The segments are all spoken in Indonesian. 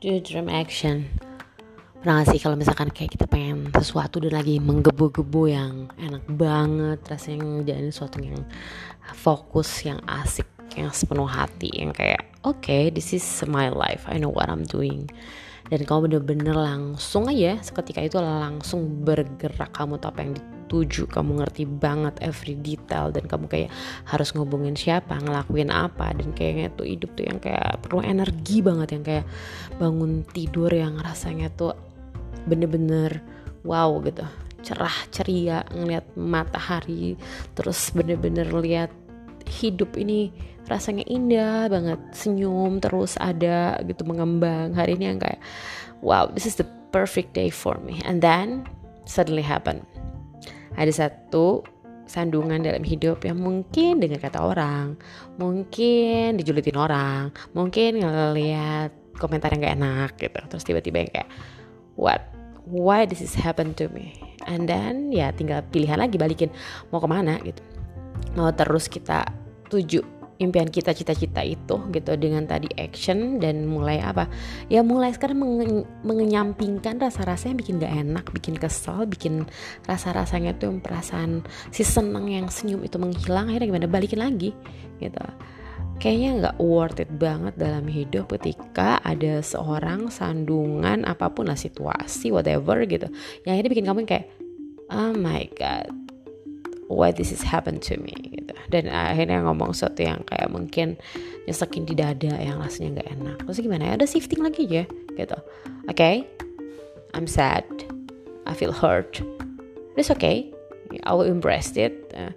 do dream action. Pernah gak sih kalau misalkan kayak kita pengen sesuatu dan lagi menggebu-gebu yang enak banget rasanya jadi sesuatu yang fokus yang asik yang sepenuh hati yang kayak okay, this is my life. I know what I'm doing. Dan kamu bener-bener langsung aja seketika itu langsung bergerak. Kamu tahu apa yang dituju kamu ngerti banget every detail dan kamu kayak harus ngubungin siapa ngelakuin apa. Dan kayaknya tuh hidup tuh yang kayak perlu energi banget yang kayak bangun tidur yang rasanya tuh bener-bener wow gitu. Cerah ceria ngeliat matahari terus bener-bener lihat hidup ini rasanya indah banget senyum terus ada gitu mengembang. Hari ini yang kayak wow this is the perfect day for me. And then suddenly happen. Ada satu sandungan dalam hidup yang mungkin dengan kata orang mungkin dijulitin orang mungkin ngeliat komentar yang gak enak gitu. Terus tiba-tiba yang kayak what? Why this is happen to me? And then ya tinggal pilihan lagi balikin mau ke mana gitu mau terus kita tuju impian kita cita-cita itu gitu dengan tadi action dan mulai apa? Ya mulai sekarang menge mengenyampingkan rasa-rasa yang bikin gak enak bikin kesel bikin rasa-rasanya tuh yang perasaan si seneng yang senyum itu menghilang akhirnya gimana? Balikin lagi gitu. Kayaknya nggak worth it banget dalam hidup ketika ada seorang sandungan apa pun lah situasi whatever gitu. Yang akhirnya bikin kamu kayak oh my god why this is happen to me gitu. Dan akhirnya ngomong sesuatu yang kayak mungkin nyesekin di dada yang rasanya nggak enak. Terus gimana ya? Udah shifting lagi aja gitu. Oke okay? I'm sad. I feel hurt. It's okay. I will embrace it. Uh,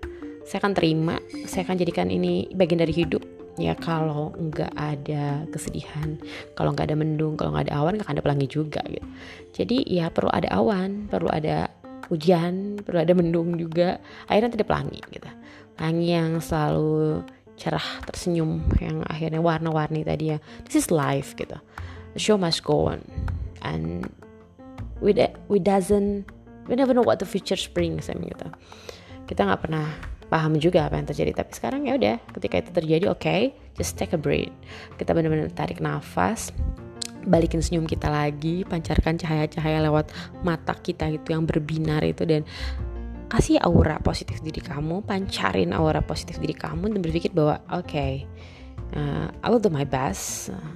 saya akan terima. Saya akan jadikan ini bagian dari hidup. Ya kalau nggak ada kesedihan kalau nggak ada mendung kalau nggak ada awan nggak ada pelangi juga gitu. Jadi ya perlu ada awan perlu ada hujan perlu ada mendung juga. Akhirnya tidak pelangi gitu. Pelangi yang selalu cerah tersenyum yang akhirnya warna-warni tadi ya. This is life gitu. The show must go on. And we we doesn't we never know what the future brings gitu. Kita nggak pernah paham juga apa yang terjadi. Tapi sekarang ya udah ketika itu terjadi oke okay, just take a breath. Kita benar-benar tarik nafas balikin senyum kita lagi, pancarkan cahaya-cahaya lewat mata kita itu yang berbinar itu dan kasih aura positif diri kamu, pancarin aura positif diri kamu dan berpikir bahwa oke, okay, uh, I will do my best, uh,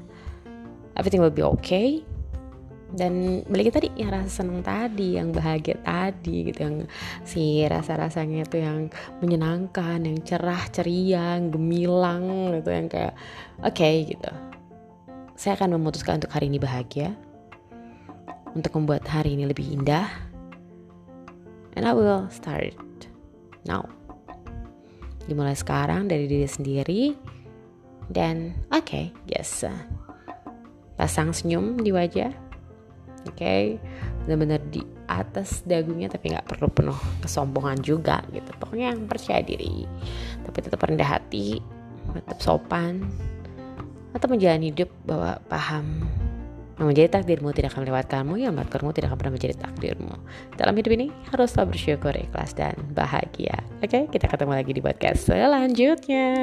everything will be okay. Dan balik tadi yang rasa seneng tadi, yang bahagia tadi gitu, yang si rasa-rasanya itu yang menyenangkan, yang cerah, ceria, gemilang gitu, yang kayak oke okay, gitu saya akan memutuskan untuk hari ini bahagia, untuk membuat hari ini lebih indah, and I will start now. Dimulai sekarang dari diri sendiri, dan oke, okay, yes, pasang senyum di wajah, oke, okay, benar-benar di atas dagunya tapi nggak perlu penuh kesombongan juga gitu. Pokoknya yang percaya diri, tapi tetap rendah hati, tetap sopan, atau menjalani hidup bahwa paham yang menjadi takdirmu tidak akan melewatkanmu, yang melewatkanmu tidak akan pernah menjadi takdirmu. Dalam hidup ini harus selalu bersyukur, ikhlas, dan bahagia. Oke, kita ketemu lagi di podcast selanjutnya.